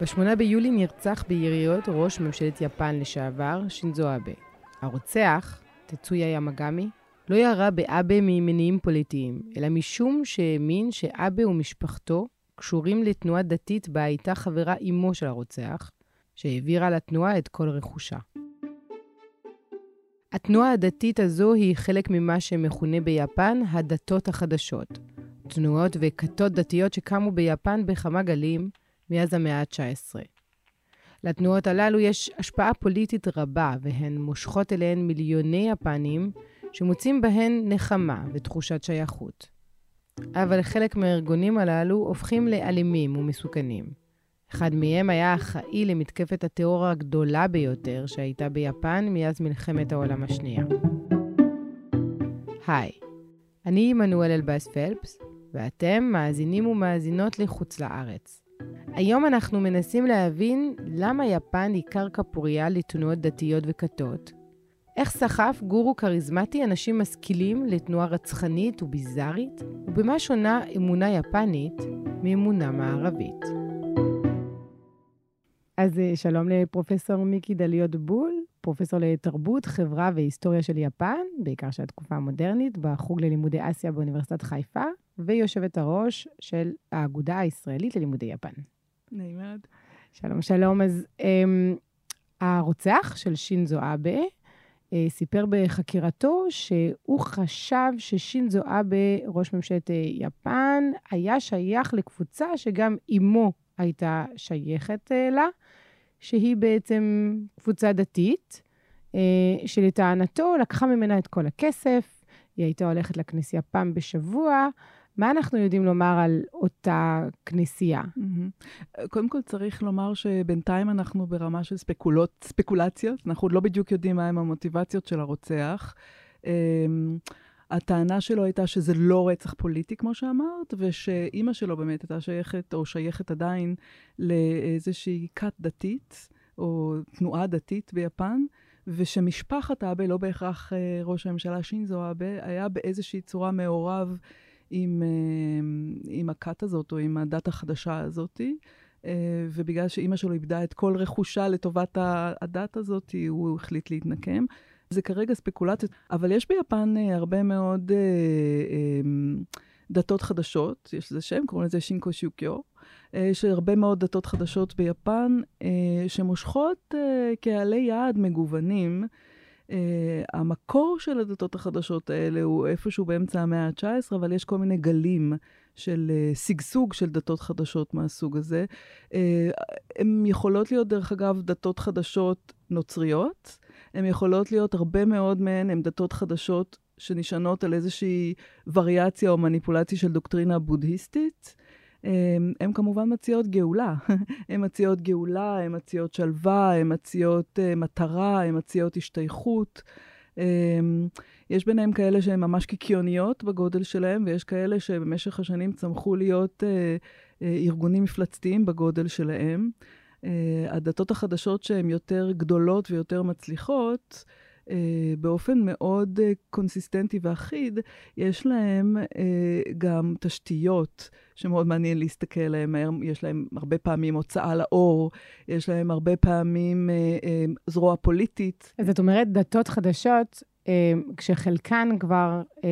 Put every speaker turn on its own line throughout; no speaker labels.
ב-8 ביולי נרצח ביריות ראש ממשלת יפן לשעבר, שינזו אבה. הרוצח, תצויה ימגמי, לא ירה באבה ממניעים פוליטיים, אלא משום שהאמין שאבה ומשפחתו קשורים לתנועה דתית בה הייתה חברה אמו של הרוצח, שהעבירה לתנועה את כל רכושה. התנועה הדתית הזו היא חלק ממה שמכונה ביפן הדתות החדשות. תנועות וכתות דתיות שקמו ביפן בכמה גלים מאז המאה ה-19. לתנועות הללו יש השפעה פוליטית רבה, והן מושכות אליהן מיליוני יפנים שמוצאים בהן נחמה ותחושת שייכות. אבל חלק מהארגונים הללו הופכים לאלימים ומסוכנים. אחד מהם היה אחראי למתקפת הטרור הגדולה ביותר שהייתה ביפן מאז מלחמת העולם השנייה. היי, אני עמנואל אלבאס פלפס, ואתם מאזינים ומאזינות לחוץ לארץ. היום אנחנו מנסים להבין למה יפן היא קרקע פוריה לתנועות דתיות וכתות, איך סחף גורו כריזמטי אנשים משכילים לתנועה רצחנית וביזארית, ובמה שונה אמונה יפנית מאמונה מערבית. אז אה, שלום לפרופסור מיקי דליות בול, פרופסור לתרבות, חברה והיסטוריה של יפן, בעיקר של התקופה המודרנית, בחוג ללימודי אסיה באוניברסיטת חיפה, ויושבת הראש של האגודה הישראלית ללימודי יפן.
נעים מאוד.
שלום, שלום. אז um, הרוצח של שינזו אבה, אה, סיפר בחקירתו שהוא חשב ששינזו אבה, ראש ממשלת אה, יפן, היה שייך לקבוצה שגם אמו הייתה שייכת לה, שהיא בעצם קבוצה דתית, שלטענתו לקחה ממנה את כל הכסף, היא הייתה הולכת לכנסייה פעם בשבוע, מה אנחנו יודעים לומר על אותה כנסייה?
Mm-hmm. קודם כל צריך לומר שבינתיים אנחנו ברמה של ספקולות, ספקולציות, אנחנו עוד לא בדיוק יודעים מהם המוטיבציות של הרוצח. הטענה שלו הייתה שזה לא רצח פוליטי, כמו שאמרת, ושאימא שלו באמת הייתה שייכת, או שייכת עדיין, לאיזושהי כת דתית, או תנועה דתית ביפן, ושמשפחת אבה, לא בהכרח uh, ראש הממשלה שינזו אבה, היה באיזושהי צורה מעורב עם, אה, עם הכת הזאת או עם הדת החדשה הזאת. אה, ובגלל שאימא שלו איבדה את כל רכושה לטובת הדת הזאת, הוא החליט להתנקם. זה כרגע ספקולציות, אבל יש ביפן אה, הרבה מאוד דתות חדשות, יש לזה שם, קוראים לזה שינקו שיוקיו. יש הרבה מאוד דתות חדשות ביפן שמושכות קהלי יעד מגוונים. Uh, המקור של הדתות החדשות האלה הוא איפשהו באמצע המאה ה-19, אבל יש כל מיני גלים של uh, של דתות חדשות מהסוג הזה. Uh, הן יכולות להיות, דרך אגב, דתות חדשות נוצריות. הן יכולות להיות, הרבה מאוד מהן הן דתות חדשות שנשענות על איזושהי וריאציה או מניפולציה של דוקטרינה בודהיסטית. הן כמובן מציעות גאולה. הן מציעות גאולה, הן מציעות שלווה, הן מציעות uh, מטרה, הן מציעות השתייכות. Um, יש ביניהם כאלה שהן ממש קיקיוניות בגודל שלהם, ויש כאלה שבמשך השנים צמחו להיות uh, uh, ארגונים מפלצתיים בגודל שלהם. Uh, הדתות החדשות שהן יותר גדולות ויותר מצליחות, אה, באופן מאוד אה, קונסיסטנטי ואחיד, יש להם אה, גם תשתיות שמאוד מעניין להסתכל עליהן. יש להם הרבה פעמים הוצאה לאור, יש להם הרבה פעמים אה, אה, זרוע פוליטית.
אז את אומרת דתות חדשות, אה, כשחלקן כבר אה,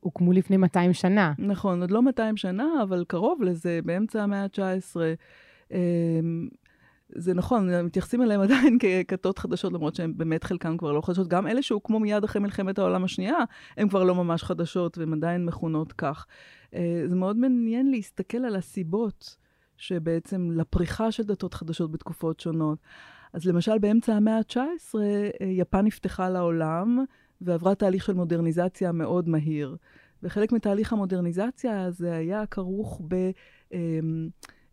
הוקמו לפני 200 שנה.
נכון, עוד לא 200 שנה, אבל קרוב לזה, באמצע המאה ה-19. אה, זה נכון, מתייחסים אליהם עדיין ככתות חדשות, למרות שהן באמת חלקן כבר לא חדשות. גם אלה שהוקמו מיד אחרי מלחמת העולם השנייה, הן כבר לא ממש חדשות, והן עדיין מכונות כך. אה, זה מאוד מעניין להסתכל על הסיבות שבעצם לפריחה של דתות חדשות בתקופות שונות. אז למשל, באמצע המאה ה-19, אה, יפן נפתחה לעולם ועברה תהליך של מודרניזציה מאוד מהיר. וחלק מתהליך המודרניזציה הזה היה כרוך ב...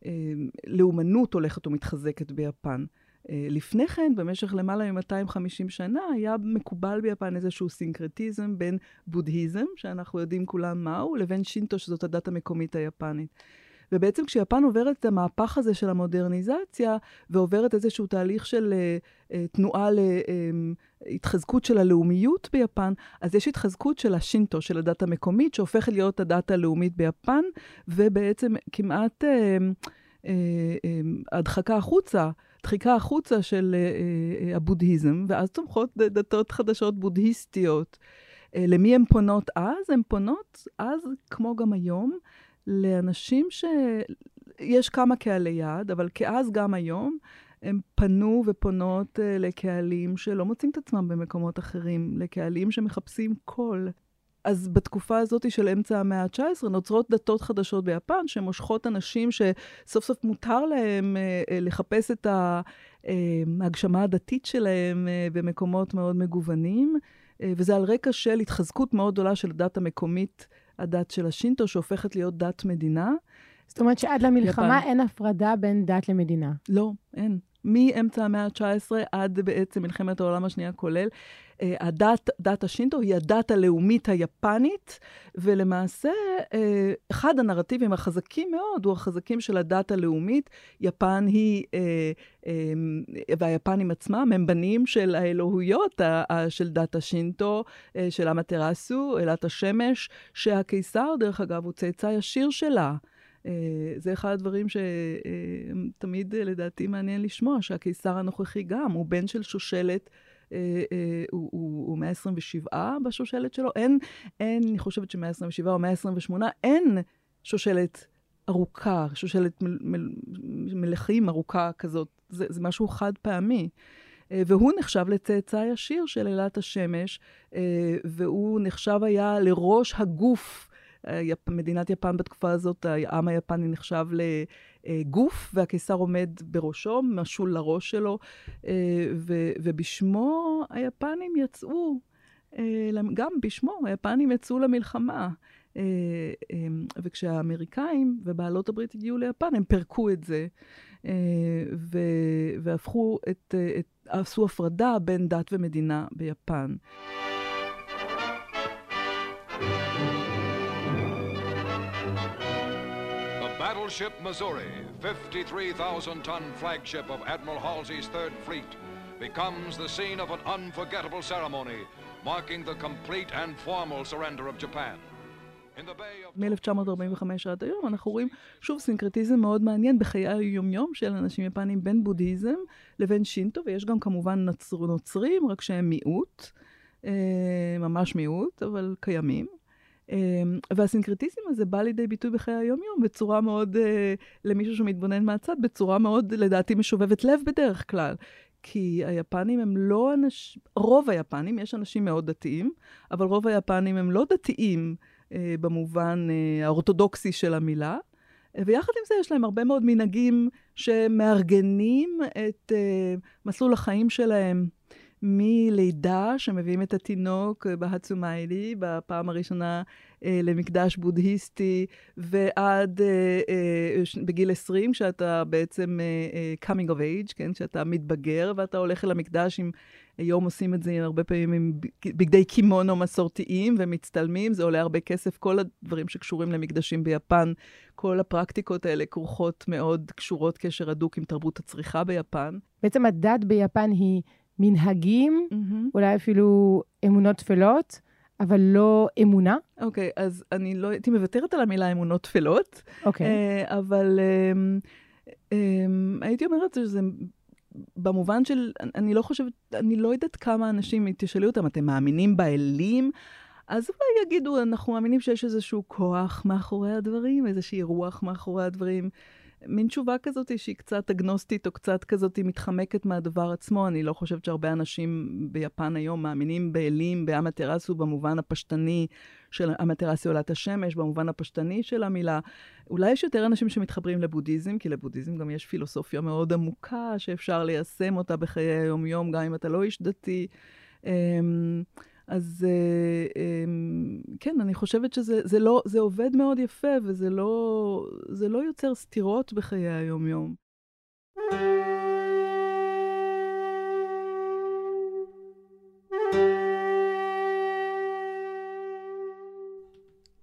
אמ, לאומנות הולכת ומתחזקת ביפן. אה, לפני כן, במשך למעלה מ-250 שנה, היה מקובל ביפן איזשהו סינקרטיזם בין בודהיזם, שאנחנו יודעים כולם מהו, לבין שינטו, שזאת הדת המקומית היפנית. ובעצם כשיפן עוברת את המהפך הזה של המודרניזציה, ועוברת איזשהו תהליך של uh, uh, תנועה להתחזקות של הלאומיות ביפן, אז יש התחזקות של השינטו, של הדת המקומית, שהופכת להיות הדת הלאומית ביפן, ובעצם כמעט... Uh, הדחקה החוצה, דחיקה החוצה של הבודהיזם, ואז צומחות דתות חדשות בודהיסטיות. למי הן פונות אז? הן פונות אז, כמו גם היום, לאנשים שיש כמה קהלי יעד, אבל כאז גם היום, הם פנו ופונות לקהלים שלא מוצאים את עצמם במקומות אחרים, לקהלים שמחפשים קול. אז בתקופה הזאת של אמצע המאה ה-19 נוצרות דתות חדשות ביפן שמושכות אנשים שסוף סוף מותר להם אה, אה, לחפש את אה, ההגשמה הדתית שלהם אה, במקומות מאוד מגוונים, אה, וזה על רקע של התחזקות מאוד גדולה של הדת המקומית, הדת של השינטו, שהופכת להיות דת מדינה.
זאת אומרת שעד למלחמה יפן. אין הפרדה בין דת למדינה.
לא, אין. מאמצע המאה ה-19 עד בעצם מלחמת העולם השנייה כולל. אה, הדת, דת השינטו היא הדת הלאומית היפנית, ולמעשה אה, אחד הנרטיבים החזקים מאוד הוא החזקים של הדת הלאומית. יפן היא, אה, והיפנים עצמם הם בנים של האלוהויות של דת השינטו, של אמתרסו, אלת השמש, שהקיסר, דרך אגב, הוא צאצא ישיר שלה. זה אחד הדברים שתמיד לדעתי מעניין לשמוע, שהקיסר הנוכחי גם, הוא בן של שושלת הוא, הוא, הוא 127 בשושלת שלו. אין, אין, אני חושבת ש-127 או 128, אין שושלת ארוכה, שושלת מ, מ, מלכים ארוכה כזאת. זה, זה משהו חד פעמי. אה, והוא נחשב לצאצא ישיר של אלת השמש, והוא נחשב היה לראש הגוף מדינת יפן בתקופה הזאת, העם היפני נחשב לגוף, והקיסר עומד בראשו, משול לראש שלו, אה, ובשמו היפנים יצאו, אה, גם בשמו, היפנים יצאו למלחמה. אה, וכשהאמריקאים ובעלות הברית הגיעו ליפן, הם פירקו את זה, והפכו את, את, עשו הפרדה בין דת ומדינה ביפן. Battleship Missouri, 53,000 ton flagship of Admiral Halsey's Third Fleet, becomes the scene of an unforgettable ceremony marking the complete and formal surrender of Japan. מ-1945 עד היום אנחנו רואים שוב סינקרטיזם מאוד מעניין בחיי היומיום של אנשים יפנים בין בודהיזם לבין שינטו, ויש גם כמובן נוצר, נוצרים, רק שהם מיעוט, אה, ממש מיעוט, אבל קיימים. אמ, והסינקרטיזם הזה בא לידי ביטוי בחיי היום-יום בצורה מאוד, אה, למישהו שמתבונן מהצד, בצורה מאוד, לדעתי, משובבת לב בדרך כלל. כי היפנים הם לא אנשים, רוב היפנים, יש אנשים מאוד דתיים, אבל רוב היפנים הם לא דתיים אה, במובן אה, האורתודוקסי של המילה. ויחד עם זה יש להם הרבה מאוד מנהגים שמארגנים את אה, מסלול החיים שלהם מלידה, שמביאים את התינוק בהצומיילי, בפעם הראשונה אה, למקדש בודהיסטי, ועד אה, אה, בגיל 20, כשאתה בעצם אה, אה, coming of age, כן? כשאתה מתבגר, ואתה הולך אל המקדש עם... היום עושים את זה הרבה פעמים עם בגדי קימונו מסורתיים ומצטלמים, זה עולה הרבה כסף. כל הדברים שקשורים למקדשים ביפן, כל הפרקטיקות האלה כרוכות מאוד, קשורות קשר הדוק עם תרבות הצריכה ביפן.
בעצם הדת ביפן היא מנהגים, mm-hmm. אולי אפילו אמונות טפלות, אבל לא אמונה.
אוקיי, okay, אז אני לא הייתי מוותרת על המילה אמונות טפלות.
אוקיי. Okay.
Uh, אבל uh, um, הייתי אומרת שזה במובן של, אני לא חושבת, אני לא יודעת כמה אנשים, תשאלי אותם, אתם מאמינים באלים? אז אולי יגידו, אנחנו מאמינים שיש איזשהו כוח מאחורי הדברים, איזושהי רוח מאחורי הדברים. מין תשובה כזאת שהיא קצת אגנוסטית או קצת כזאת מתחמקת מהדבר עצמו. אני לא חושבת שהרבה אנשים ביפן היום מאמינים באלים, באמתרסו במובן הפשטני של אמתרסו עולת השמש, במובן הפשטני של המילה. אולי יש יותר אנשים שמתחברים לבודהיזם, כי לבודהיזם גם יש פילוסופיה מאוד עמוקה שאפשר ליישם אותה בחיי היום-יום, גם אם אתה לא איש דתי. אמ, אז אה, אמ, כן, אני חושבת שזה זה לא, זה עובד מאוד יפה, וזה לא, זה לא יוצר סתירות בחיי היום-יום.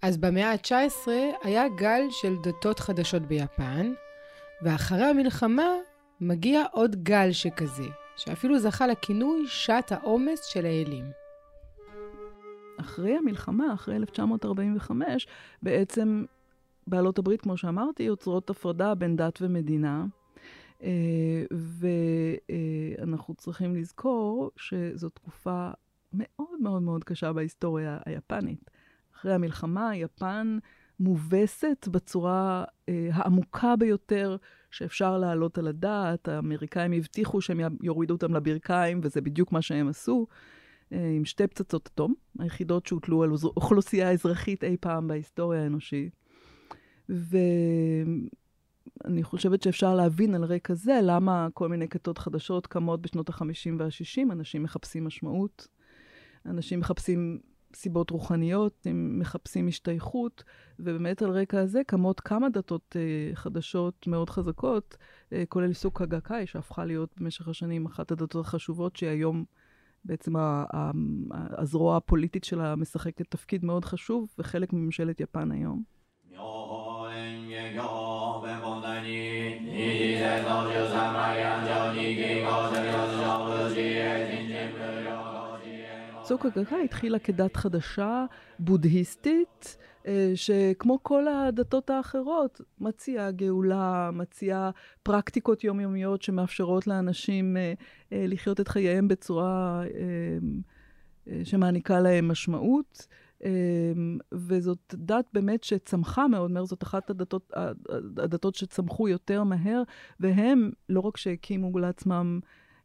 אז במאה ה-19 היה גל של דתות חדשות ביפן, ואחרי המלחמה מגיע עוד גל שכזה, שאפילו זכה לכינוי שעת העומס של האלים.
אחרי המלחמה, אחרי 1945, בעצם בעלות הברית, כמו שאמרתי, יוצרות הפרדה בין דת ומדינה. אה, ואנחנו צריכים לזכור שזו תקופה מאוד מאוד מאוד קשה בהיסטוריה היפנית. אחרי המלחמה, יפן מובסת בצורה אה, העמוקה ביותר שאפשר להעלות על הדעת. האמריקאים הבטיחו שהם יורידו אותם לברכיים, וזה בדיוק מה שהם עשו, עם שתי פצצות אטום, היחידות שהוטלו על אוכלוסייה אזרחית אי פעם בהיסטוריה האנושית. ואני חושבת שאפשר להבין על רקע זה למה כל מיני כתות חדשות קמות בשנות ה-50 וה-60. אנשים מחפשים משמעות, אנשים מחפשים סיבות רוחניות, הם מחפשים השתייכות, ובאמת על רקע הזה קמות כמה דתות אה, חדשות מאוד חזקות, אה, כולל סוכה גקאי, שהפכה להיות במשך השנים אחת הדתות החשובות, שהיום בעצם הזרוע הפוליטית שלה משחקת תפקיד מאוד חשוב, וחלק מממשלת יפן היום. צוק הגגה התחילה כדת חדשה, בודהיסטית, שכמו כל הדתות האחרות, מציעה גאולה, מציעה פרקטיקות יומיומיות שמאפשרות לאנשים אה, אה, לחיות את חייהם בצורה שמעניקה להם משמעות. וזאת דת באמת שצמחה מאוד מהר, זאת אחת הדתות, הדתות שצמחו יותר מהר, והם לא רק שהקימו לעצמם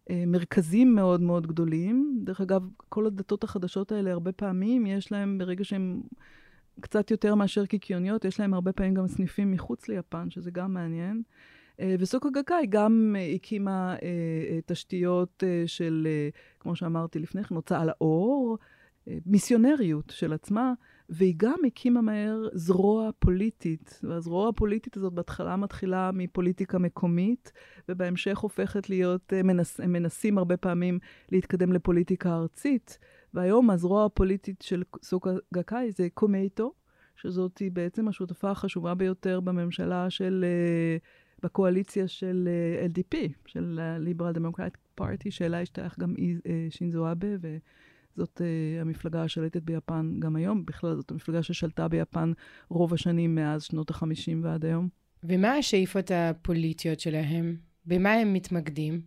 אה, מרכזים מאוד מאוד גדולים. דרך אגב, כל הדתות החדשות האלה, הרבה פעמים יש להם, ברגע שהם קצת יותר מאשר קיקיוניות, יש להם הרבה פעמים גם סניפים מחוץ ליפן, שזה גם מעניין. אה, וסוקו גקאי גם הקימה אה, תשתיות של, כמו שאמרתי לפני כן, הוצאה לאור, מיסיונריות של עצמה, והיא גם הקימה מהר זרוע פוליטית. והזרוע הפוליטית הזאת בהתחלה מתחילה מפוליטיקה מקומית, ובהמשך הופכת להיות, אה, מנס, הם מנסים הרבה פעמים להתקדם לפוליטיקה ארצית. והיום הזרוע הפוליטית של סוקה גקאי זה קומייטו, שזאת היא בעצם השותפה החשובה ביותר בממשלה של, אה, בקואליציה של אה, LDP, של Liberal Democratic Party, שאליה השתייך גם שינזו אבה, זאת uh, המפלגה השלטת ביפן גם היום. בכלל, זאת המפלגה ששלטה ביפן רוב השנים מאז שנות ה-50 ועד היום.
ומה השאיפות הפוליטיות שלהם? במה הם מתמקדים?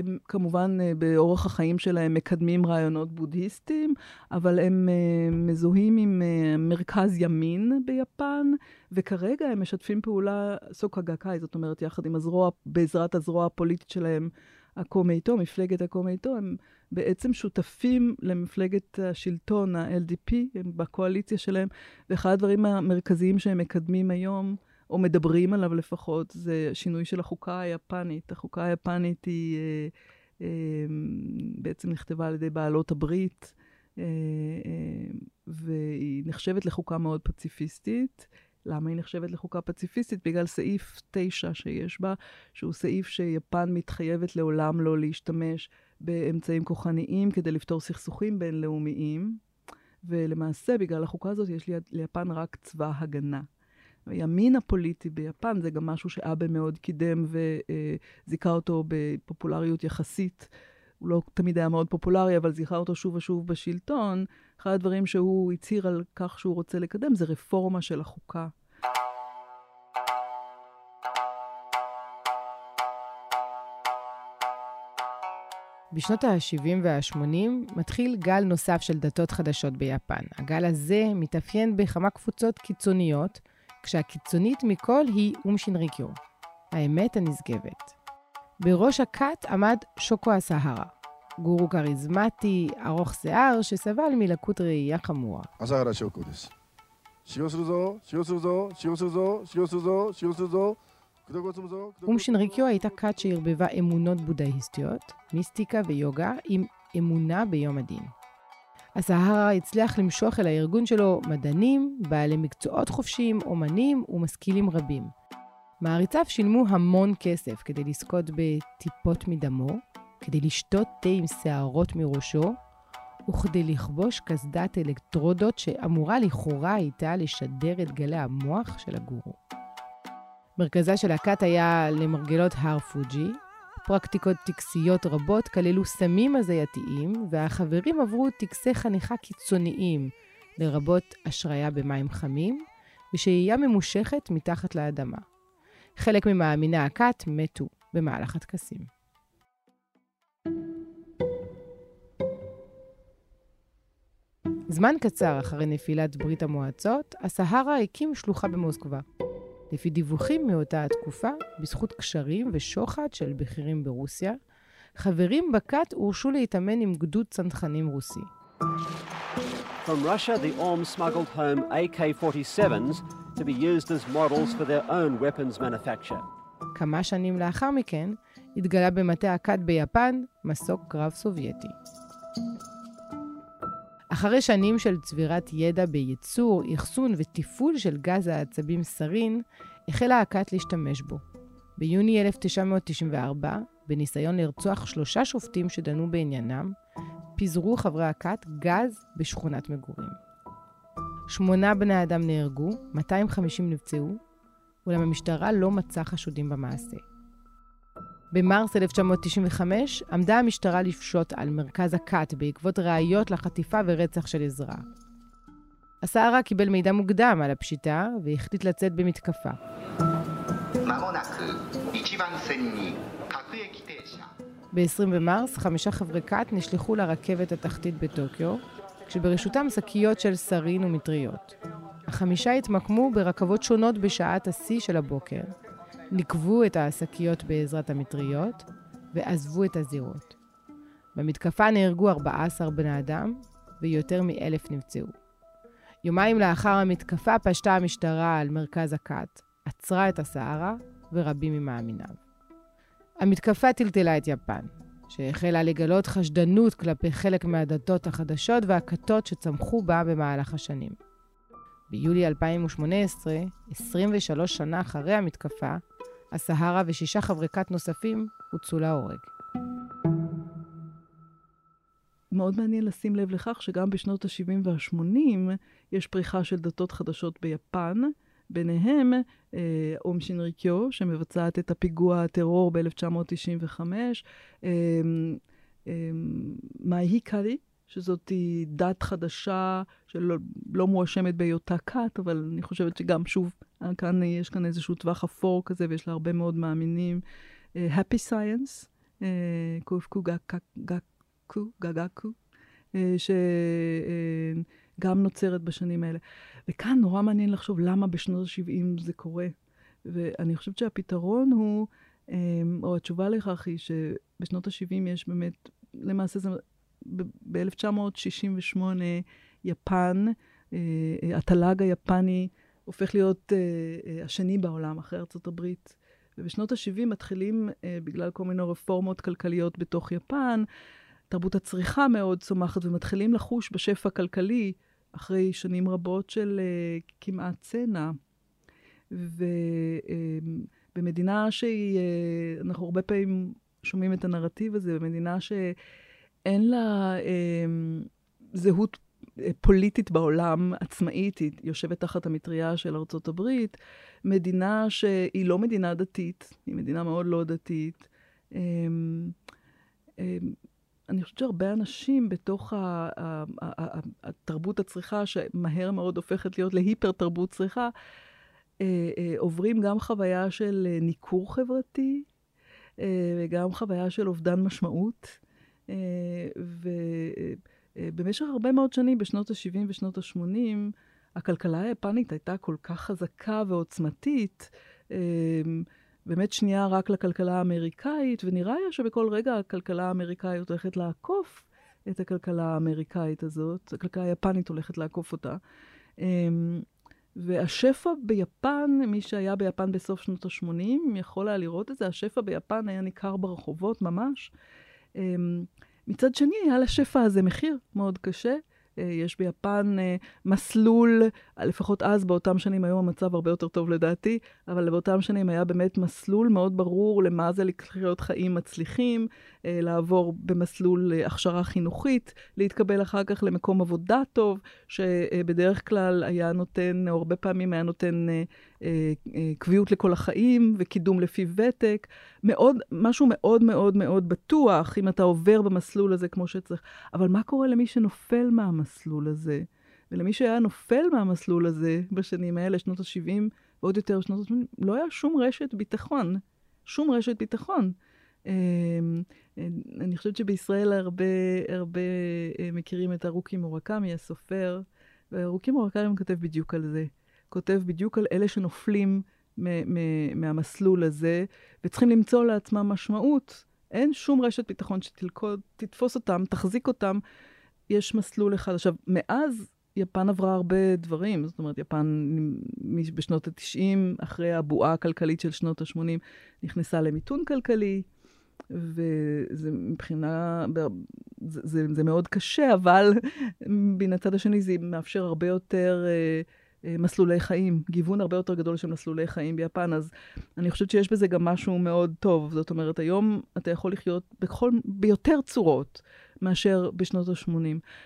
הם כמובן uh, באורח החיים שלהם מקדמים רעיונות בודהיסטיים, אבל הם uh, מזוהים עם uh, מרכז ימין ביפן, וכרגע הם משתפים פעולה סוקה גקאי, זאת אומרת, יחד עם הזרוע, בעזרת הזרוע הפוליטית שלהם, הקומייטו, מפלגת הקומייטו, הם בעצם שותפים למפלגת השלטון, ה-LDP, הם בקואליציה שלהם, ואחד הדברים המרכזיים שהם מקדמים היום, או מדברים עליו לפחות, זה שינוי של החוקה היפנית. החוקה היפנית היא אה, אה, בעצם נכתבה על ידי בעלות הברית, אה, אה, והיא נחשבת לחוקה מאוד פציפיסטית. למה היא נחשבת לחוקה פציפיסטית? בגלל סעיף 9 שיש בה, שהוא סעיף שיפן מתחייבת לעולם לא להשתמש באמצעים כוחניים כדי לפתור סכסוכים בינלאומיים, ולמעשה, בגלל החוקה הזאת, יש ליפן רק צבא הגנה. הימין הפוליטי ביפן זה גם משהו שאבה מאוד קידם וזיכה אותו בפופולריות יחסית. הוא לא תמיד היה מאוד פופולרי, אבל זיכה אותו שוב ושוב בשלטון. אחד הדברים שהוא הצהיר על כך שהוא רוצה לקדם זה רפורמה של החוקה
בשנות ה-70 וה-80 מתחיל גל נוסף של דתות חדשות ביפן. הגל הזה מתאפיין בכמה קבוצות קיצוניות, כשהקיצונית מכל היא אום שינריקיו, האמת הנשגבת. בראש הכת עמד שוקו הסהרה, גורו כריזמטי, ארוך שיער, שסבל מלקות ראייה חמורה. אסהרה שוקו דס. שיו סרוזו, שיו סרוזו, שיו סרוזו, שיו סרוזו, שיו סרוזו, אום שינריקיו הייתה כת שערבבה אמונות בודהיסטיות, מיסטיקה ויוגה, עם אמונה ביום הדין. הסהרה הצליח למשוך אל הארגון שלו מדענים, בעלי מקצועות חופשיים, אומנים ומשכילים רבים. מעריציו שילמו המון כסף כדי לזכות בטיפות מדמו, כדי לשתות תה עם שערות מראשו, וכדי לכבוש קסדת אלקטרודות שאמורה לכאורה הייתה לשדר את גלי המוח של הגורו. מרכזה של הכת היה למרגלות הר פוג'י. פרקטיקות טקסיות רבות כללו סמים הזייתיים, והחברים עברו טקסי חניכה קיצוניים, לרבות השריה במים חמים, ושהייה ממושכת מתחת לאדמה. חלק ממאמיני הכת מתו במהלך הטקסים. זמן קצר אחרי נפילת ברית המועצות, הסהרה הקים שלוחה במוסקבה. לפי דיווחים מאותה התקופה, בזכות קשרים ושוחד של בכירים ברוסיה, חברים בכת הורשו להתאמן עם גדוד צנחנים רוסי. From Russia, the ORM smuggled home AK-47s to be used as models for their own weapons manufacture. כמה שנים לאחר מכן, התגלה במטה הכת ביפן מסוק קרב סובייטי. אחרי שנים של צבירת ידע בייצור, אחסון ותפעול של גז העצבים סרין, החלה הכת להשתמש בו. ביוני 1994, בניסיון לרצוח שלושה שופטים שדנו בעניינם, פיזרו חברי הכת גז בשכונת מגורים. שמונה בני אדם נהרגו, 250 נפצעו, אולם המשטרה לא מצאה חשודים במעשה. במרס 1995 עמדה המשטרה לפשוט על מרכז הכת בעקבות ראיות לחטיפה ורצח של עזרא. הסערה קיבל מידע מוקדם על הפשיטה והחליט לצאת במתקפה. ב-20 במרס, חמישה חברי כת נשלחו לרכבת התחתית בטוקיו, כשברשותם שקיות של סרין ומטריות. החמישה התמקמו ברכבות שונות בשעת השיא של הבוקר, נקבו את השקיות בעזרת המטריות ועזבו את הזירות. במתקפה נהרגו 14 בני אדם ויותר מאלף נפצעו. יומיים לאחר המתקפה פשטה המשטרה על מרכז הכת, עצרה את הסהרה ורבים ממאמיניו. המתקפה טלטלה את יפן, שהחלה לגלות חשדנות כלפי חלק מהדתות החדשות והכתות שצמחו בה במהלך השנים. ביולי 2018, 23 שנה אחרי המתקפה, הסהרה ושישה חברי כת נוספים הוצאו להורג.
מאוד מעניין לשים לב לכך שגם בשנות ה-70 וה-80 יש פריחה של דתות חדשות ביפן, ביניהם אה, אום שינריקיו, שמבצעת את הפיגוע הטרור ב-1995, אה, אה, מאהיקרי, שזאת דת חדשה שלא לא מואשמת בהיותה כת, אבל אני חושבת שגם, שוב, כאן יש כאן איזשהו טווח אפור כזה, ויש לה הרבה מאוד מאמינים. Uh, Happy Science, קופקו גקו, גגקו, שגם נוצרת בשנים האלה. וכאן נורא מעניין לחשוב למה בשנות ה-70 זה קורה. ואני חושבת שהפתרון הוא, אה, או התשובה לכך היא שבשנות ה-70 יש באמת, למעשה זה ב-1968 יפן, אה, אה, התל"ג היפני הופך להיות אה, השני בעולם אחרי ארצות הברית. ובשנות ה-70 מתחילים, בגלל כל מיני רפורמות כלכליות בתוך יפן, תרבות הצריכה מאוד צומחת, ומתחילים לחוש בשפע הכלכלי אחרי שנים רבות של כמעט צנע. ובמדינה שהיא, אנחנו הרבה פעמים שומעים את הנרטיב הזה, במדינה ש... אין לה אה, זהות אה, פוליטית בעולם עצמאית, היא יושבת תחת המטריה של ארצות הברית, מדינה שהיא לא מדינה דתית, היא מדינה מאוד לא דתית. אה, אה, אני חושבת שהרבה אנשים בתוך התרבות הצריכה, שמהר מאוד הופכת להיות להיפר תרבות צריכה, אה, אה, עוברים גם חוויה של ניכור חברתי, וגם חוויה של אובדן משמעות. ובמשך הרבה מאוד שנים, בשנות ה-70 ושנות ה-80, הכלכלה היפנית הייתה כל כך חזקה ועוצמתית, באמת שנייה רק לכלכלה האמריקאית, ונראה היה שבכל רגע הכלכלה האמריקאית הולכת לעקוף את הכלכלה האמריקאית הזאת, הכלכלה היפנית הולכת לעקוף אותה. והשפע ביפן, מי שהיה ביפן בסוף שנות ה-80, יכול היה לראות את זה, השפע ביפן היה ניכר ברחובות ממש. אמ, מצד שני, היה לשפע הזה מחיר מאוד קשה. יש ביפן מסלול, לפחות אז, באותם שנים, היום המצב הרבה יותר טוב לדעתי, אבל באותם שנים היה באמת מסלול מאוד ברור למה זה לחיות חיים מצליחים, לעבור במסלול הכשרה חינוכית, להתקבל אחר כך למקום עבודה טוב, שבדרך כלל היה נותן, או הרבה פעמים היה נותן אה, אה, קביעות לכל החיים וקידום לפי ותק. מאוד, משהו מאוד מאוד מאוד בטוח, אם אתה עובר במסלול הזה כמו שצריך. אבל מה קורה למי שנופל מהמסלול הזה? ולמי שהיה נופל מהמסלול הזה בשנים האלה, שנות ה-70 ועוד יותר שנות ה-80, לא היה שום רשת ביטחון. שום רשת ביטחון. אה, אני חושבת שבישראל הרבה, הרבה מכירים את ארוכי מורקמי, הסופר, וארוכי מורקמי כותב בדיוק על זה. כותב בדיוק על אלה שנופלים מהמסלול הזה, וצריכים למצוא לעצמם משמעות. אין שום רשת ביטחון שתתפוס אותם, תחזיק אותם. יש מסלול אחד. עכשיו, מאז יפן עברה הרבה דברים. זאת אומרת, יפן בשנות ה-90, אחרי הבועה הכלכלית של שנות ה-80, נכנסה למיתון כלכלי, וזה מבחינה, זה, זה, זה מאוד קשה, אבל מן הצד השני זה מאפשר הרבה יותר... אה, מסלולי חיים, גיוון הרבה יותר גדול של מסלולי חיים ביפן, אז אני חושבת שיש בזה גם משהו מאוד טוב. זאת אומרת, היום אתה יכול לחיות בכל, ביותר צורות מאשר בשנות ה-80.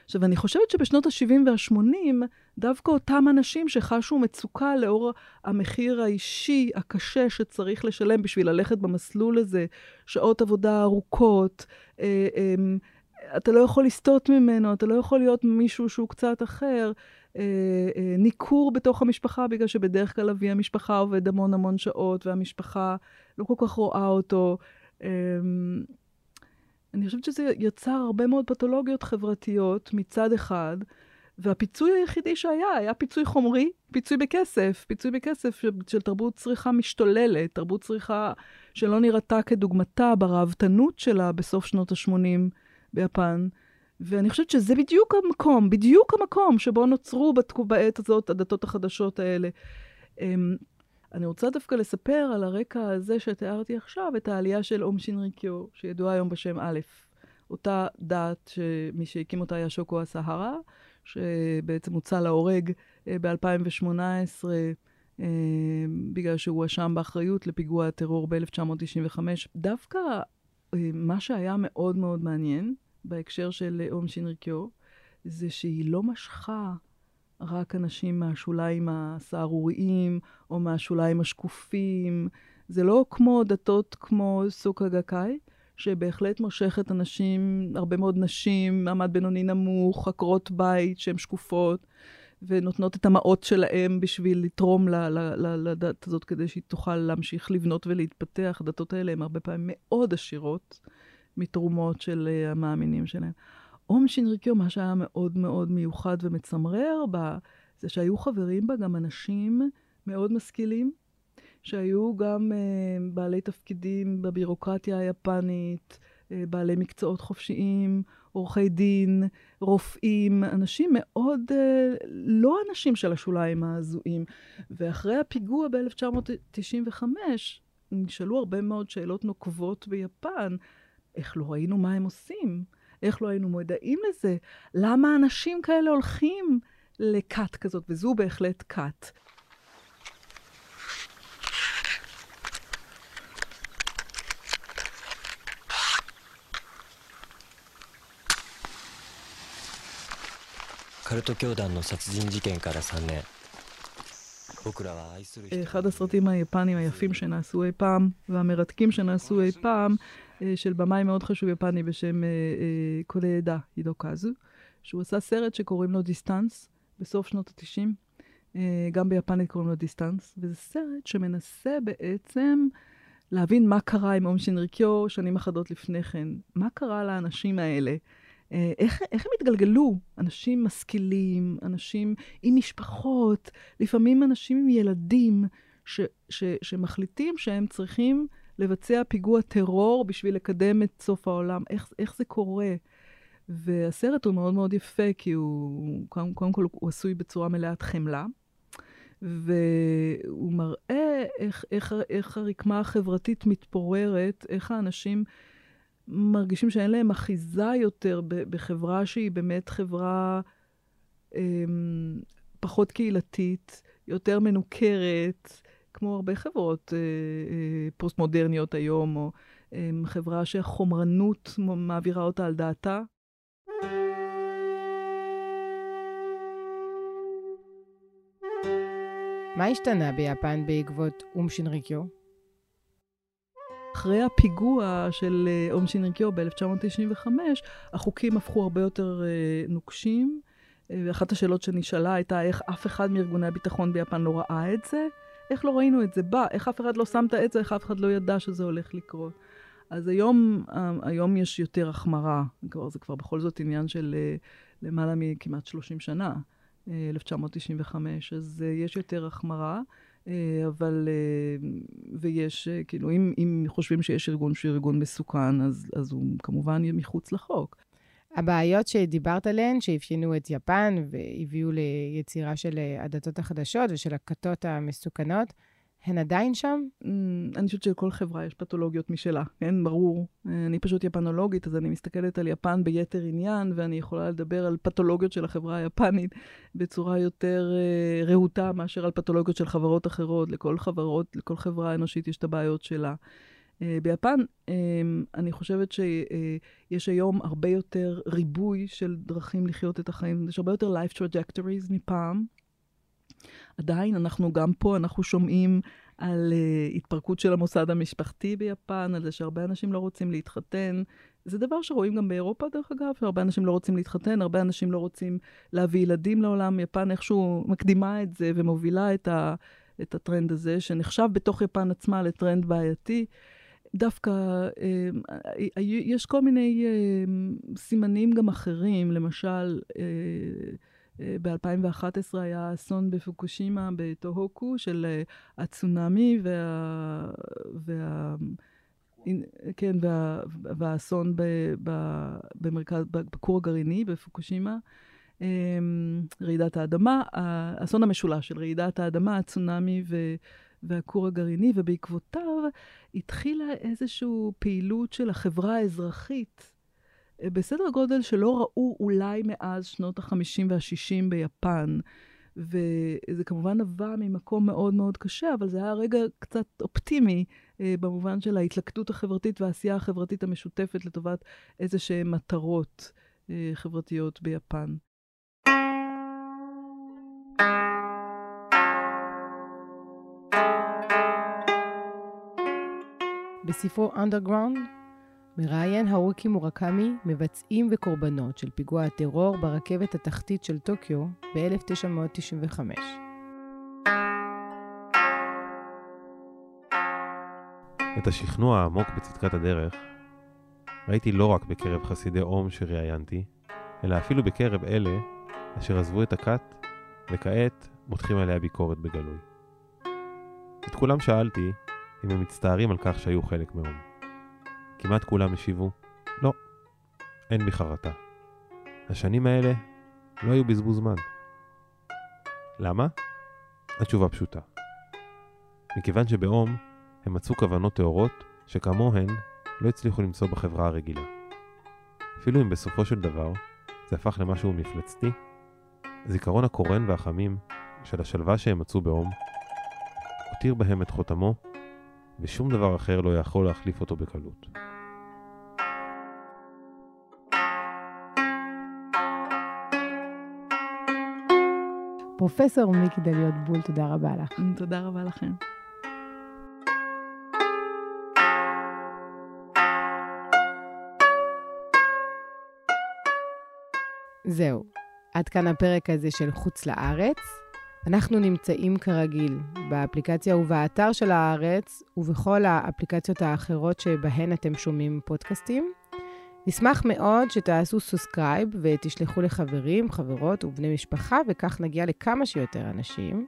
עכשיו, אני חושבת שבשנות ה-70 וה-80, דווקא אותם אנשים שחשו מצוקה לאור המחיר האישי הקשה שצריך לשלם בשביל ללכת במסלול הזה, שעות עבודה ארוכות, אה, אה, אתה לא יכול לסטות ממנו, אתה לא יכול להיות מישהו שהוא קצת אחר. אה, אה, ניכור בתוך המשפחה, בגלל שבדרך כלל אבי המשפחה עובד המון המון שעות, והמשפחה לא כל כך רואה אותו. אה, אני חושבת שזה יצר הרבה מאוד פתולוגיות חברתיות מצד אחד, והפיצוי היחידי שהיה, היה פיצוי חומרי, פיצוי בכסף, פיצוי בכסף של, של תרבות צריכה משתוללת, תרבות צריכה שלא נראתה כדוגמתה בראוותנות שלה בסוף שנות ה-80 ביפן. ואני חושבת שזה בדיוק המקום, בדיוק המקום שבו נוצרו בתקו, בעת הזאת הדתות החדשות האלה. אמ, אני רוצה דווקא לספר על הרקע הזה שתיארתי עכשיו, את העלייה של אום שינריקיו, שידועה היום בשם א', אותה דת שמי שהקים אותה היה שוקו הסהרה, שבעצם הוצא להורג אה, ב-2018 אה, בגלל שהוא הואשם באחריות לפיגוע הטרור ב-1995. דווקא אה, מה שהיה מאוד מאוד מעניין, בהקשר של אום שינריקיו, זה שהיא לא משכה רק אנשים מהשוליים הסהרוריים או מהשוליים השקופים. זה לא כמו דתות כמו סוקה גקאי, שבהחלט מושכת אנשים, הרבה מאוד נשים, מעמד בינוני נמוך, עקרות בית שהן שקופות, ונותנות את המעות שלהם בשביל לתרום לדת הזאת כדי שהיא תוכל להמשיך לבנות ולהתפתח. הדתות האלה הן הרבה פעמים מאוד עשירות. מתרומות של uh, המאמינים שלהם. אום שינריקיו, מה שהיה מאוד מאוד מיוחד ומצמרר בה, זה שהיו חברים בה גם אנשים מאוד משכילים, שהיו גם uh, בעלי תפקידים בבירוקרטיה היפנית, uh, בעלי מקצועות חופשיים, עורכי דין, רופאים, אנשים מאוד, uh, לא אנשים של השוליים ההזויים. ואחרי הפיגוע ב-1995, נשאלו הרבה מאוד שאלות נוקבות ביפן. איך לא ראינו מה הם עושים? איך לא היינו מודעים לזה? למה אנשים כאלה הולכים לכת כזאת? וזו בהחלט כת. אחד הסרטים היפנים היפים שנעשו אי פעם, והמרתקים שנעשו אי פעם, של במאי מאוד חשוב יפני בשם קורה-אדה אה, הירוקאזו, שהוא עשה סרט שקוראים לו Distance בסוף שנות ה-90. אה, גם ביפנית קוראים לו Distance, וזה סרט שמנסה בעצם להבין מה קרה עם אום שינריקיו שנים אחדות לפני כן. מה קרה לאנשים האלה? איך, איך הם התגלגלו? אנשים משכילים, אנשים עם משפחות, לפעמים אנשים עם ילדים, ש, ש, שמחליטים שהם צריכים לבצע פיגוע טרור בשביל לקדם את סוף העולם. איך, איך זה קורה? והסרט הוא מאוד מאוד יפה, כי הוא, קודם, קודם כל הוא עשוי בצורה מלאת חמלה, והוא מראה איך, איך, איך הרקמה החברתית מתפוררת, איך האנשים מרגישים שאין להם אחיזה יותר בחברה שהיא באמת חברה אמ, פחות קהילתית, יותר מנוכרת, כמו הרבה חברות אה, אה, פוסט-מודרניות היום, או חברה שהחומרנות מעבירה אותה על דעתה.
מה השתנה ביפן בעקבות אום שינריקיו?
אחרי הפיגוע של אה, אום שינריקיו ב-1995, החוקים הפכו הרבה יותר נוקשים. ואחת השאלות שנשאלה הייתה איך אף אחד מארגוני הביטחון ביפן לא ראה את זה. איך לא ראינו את זה בא? איך אף אחד לא שם את העץ, איך אף אחד לא ידע שזה הולך לקרות? אז היום, היום יש יותר החמרה, זה כבר בכל זאת עניין של למעלה מכמעט 30 שנה. 1995, אז uh, יש יותר החמרה, אבל, ויש, כאילו, אם, אם חושבים שיש ארגון שהוא ארגון מסוכן, אז, אז הוא כמובן יהיה מחוץ לחוק.
הבעיות שדיברת עליהן, שאפיינו את יפן והביאו ליצירה של הדתות החדשות ושל הכתות המסוכנות, הן עדיין שם?
Mm, אני חושבת שלכל חברה יש פתולוגיות משלה, כן? ברור. אני פשוט יפנולוגית, אז אני מסתכלת על יפן ביתר עניין, ואני יכולה לדבר על פתולוגיות של החברה היפנית בצורה יותר uh, רהוטה מאשר על פתולוגיות של חברות אחרות. לכל חברות, לכל חברה אנושית יש את הבעיות שלה. Uh, ביפן, um, אני חושבת שיש uh, היום הרבה יותר ריבוי של דרכים לחיות את החיים. יש הרבה יותר life trajectories מפעם. עדיין אנחנו גם פה, אנחנו שומעים על uh, התפרקות של המוסד המשפחתי ביפן, על זה שהרבה אנשים לא רוצים להתחתן. זה דבר שרואים גם באירופה, דרך אגב, הרבה אנשים לא רוצים להתחתן, הרבה אנשים לא רוצים להביא ילדים לעולם. יפן איכשהו מקדימה את זה ומובילה את, ה, את הטרנד הזה, שנחשב בתוך יפן עצמה לטרנד בעייתי. דווקא אה, יש כל מיני אה, סימנים גם אחרים, למשל, אה, ב-2011 היה אסון בפוקושימה בטוהוקו של אה, הצונאמי וה... וה... כן, וה, והאסון ב, ב, במרכז, בכור הגרעיני בפוקושימה, אמ, רעידת האדמה, האסון המשולש של רעידת האדמה, הצונאמי ו, והכור הגרעיני, ובעקבותיו התחילה איזושהי פעילות של החברה האזרחית אה, בסדר גודל שלא ראו אולי מאז שנות ה-50 וה-60 ביפן. וזה כמובן נבע ממקום מאוד מאוד קשה, אבל זה היה רגע קצת אופטימי אה, במובן של ההתלכדות החברתית והעשייה החברתית המשותפת לטובת איזה שהן מטרות אה, חברתיות ביפן.
בספרו Underground מראיין האורקי מורקמי מבצעים וקורבנות של פיגוע הטרור ברכבת התחתית של טוקיו ב-1995.
את השכנוע העמוק בצדקת הדרך ראיתי לא רק בקרב חסידי אום שראיינתי, אלא אפילו בקרב אלה אשר עזבו את הכת וכעת מותחים עליה ביקורת בגלוי. את כולם שאלתי אם הם מצטערים על כך שהיו חלק מאום. כמעט כולם השיבו, לא, אין בי חרטה. השנים האלה לא היו בזבוז זמן. למה? התשובה פשוטה. מכיוון שבאום הם מצאו כוונות טהורות שכמוהן לא הצליחו למצוא בחברה הרגילה. אפילו אם בסופו של דבר זה הפך למשהו מפלצתי, הזיכרון הקורן והחמים של השלווה שהם מצאו באום הותיר בהם את חותמו ושום דבר אחר לא יכול להחליף אותו בקלות.
פרופסור מיקי דליות בול, תודה רבה לך.
תודה רבה לכם.
זהו, עד כאן הפרק הזה של חוץ לארץ. אנחנו נמצאים כרגיל באפליקציה ובאתר של הארץ ובכל האפליקציות האחרות שבהן אתם שומעים פודקאסטים. נשמח מאוד שתעשו subscribe ותשלחו לחברים, חברות ובני משפחה, וכך נגיע לכמה שיותר אנשים.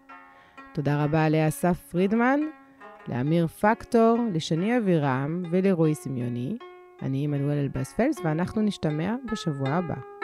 תודה רבה לאסף פרידמן, לאמיר פקטור, לשני אבירם ולרועי סמיוני. אני עמנואל אלבאס פלס, ואנחנו נשתמע בשבוע הבא.